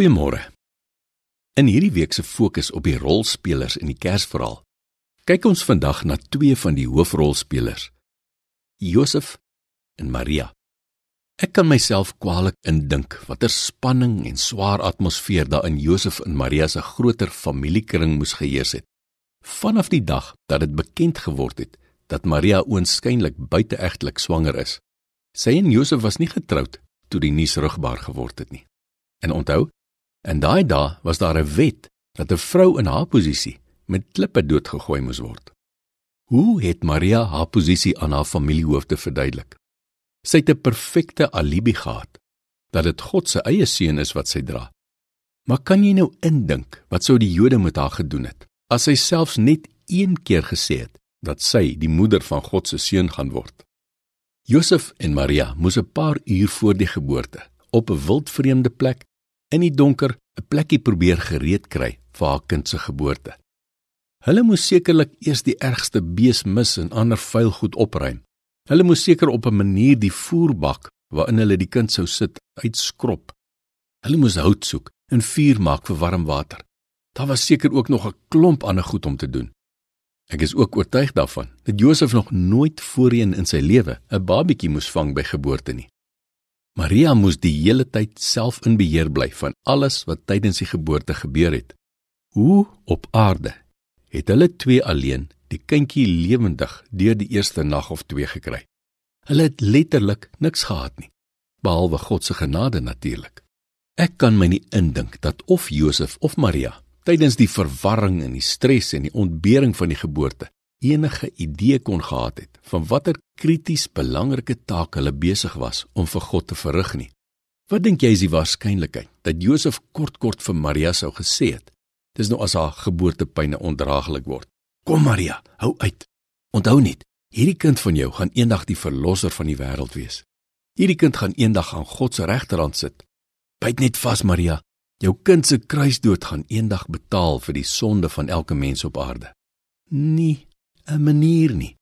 Goeiemôre. In hierdie week se fokus op die rolspelers in die Kersverhaal, kyk ons vandag na twee van die hoofrolspelers, Josef en Maria. Ek kan myself kwaliek indink watter spanning en swaar atmosfeer daar in Josef en Maria se groter familiekring moes geheers het. Vanaf die dag dat dit bekend geword het dat Maria oënskynlik buiteegtelik swanger is. Sy en Josef was nie getroud toe die nuus rugbaar geword het nie. En onthou, in daai dae was daar 'n wet dat 'n vrou in haar posisie met klippe doodgegooi moes word. Hoe het Maria haar posisie aan haar familiehoofde verduidelik? Sy het 'n perfekte alibi gehad dat dit God se eie seun is wat sy dra. Maar kan jy nou indink wat sou die Jode met haar gedoen het as sy selfs net een keer gesê het dat sy die moeder van God se seun gaan word? Josef en Maria moes 'n paar uur voor die geboorte op 'n wildvreemde plek in die donker 'n plekkie probeer gereed kry vir haar kind se geboorte. Hulle moes sekerlik eers die ergste bees mis en ander vuil goed opruim. Hulle moes seker op 'n manier die voerbak waarin hulle die kind sou sit uitskrob. Hulle moes hout soek en vuur maak vir warm water. Daar was seker ook nog 'n klomp ander goed om te doen. Ek is ook oortuig daarvan dat Josef nog nooit voorheen in sy lewe 'n babatjie moes vang by geboorte nie. Maria moes die hele tyd self in beheer bly van alles wat tydens die geboorte gebeur het. Hoe op aarde het hulle twee alleen die kindjie lewendig deur die eerste nag of twee gekry? Hulle het letterlik niks gehad nie, behalwe God se genade natuurlik. Ek kan my nie indink dat of Josef of Maria tydens die verwarring en die stres en die ontbering van die geboorte enige idee kon gehad het van watter krities belangrike taak hulle besig was om vir God te verrig nie. Wat dink jy is die waarskynlikheid dat Josef kort kort vir Maria sou gesê het? Dis nou as haar geboortepyne ondraaglik word. Kom Maria, hou uit. Onthou net, hierdie kind van jou gaan eendag die verlosser van die wêreld wees. Hierdie kind gaan eendag aan God se regterhand sit. Byt net vas Maria. Jou kind se kruisdood gaan eendag betaal vir die sonde van elke mens op aarde. Nee, 'n manier nie.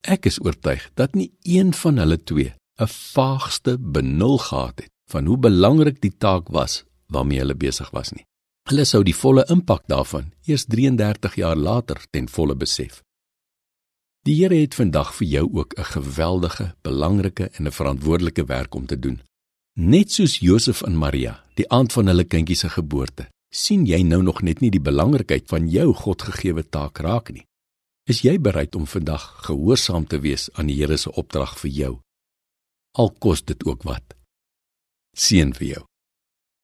Ek is oortuig dat nie een van hulle twee 'n vaagste benul gehad het van hoe belangrik die taak was waarmee hulle besig was nie. Hulle sou die volle impak daarvan eers 33 jaar later ten volle besef. Die Here het vandag vir jou ook 'n geweldige, belangrike en 'n verantwoordelike werk om te doen. Net soos Josef en Maria, die aand van hulle kindjie se geboorte, sien jy nou nog net nie die belangrikheid van jou Godgegewe taak raak nie. Is jy bereid om vandag gehoorsaam te wees aan die Here se opdrag vir jou? Al kos dit ook wat. Seën vir jou.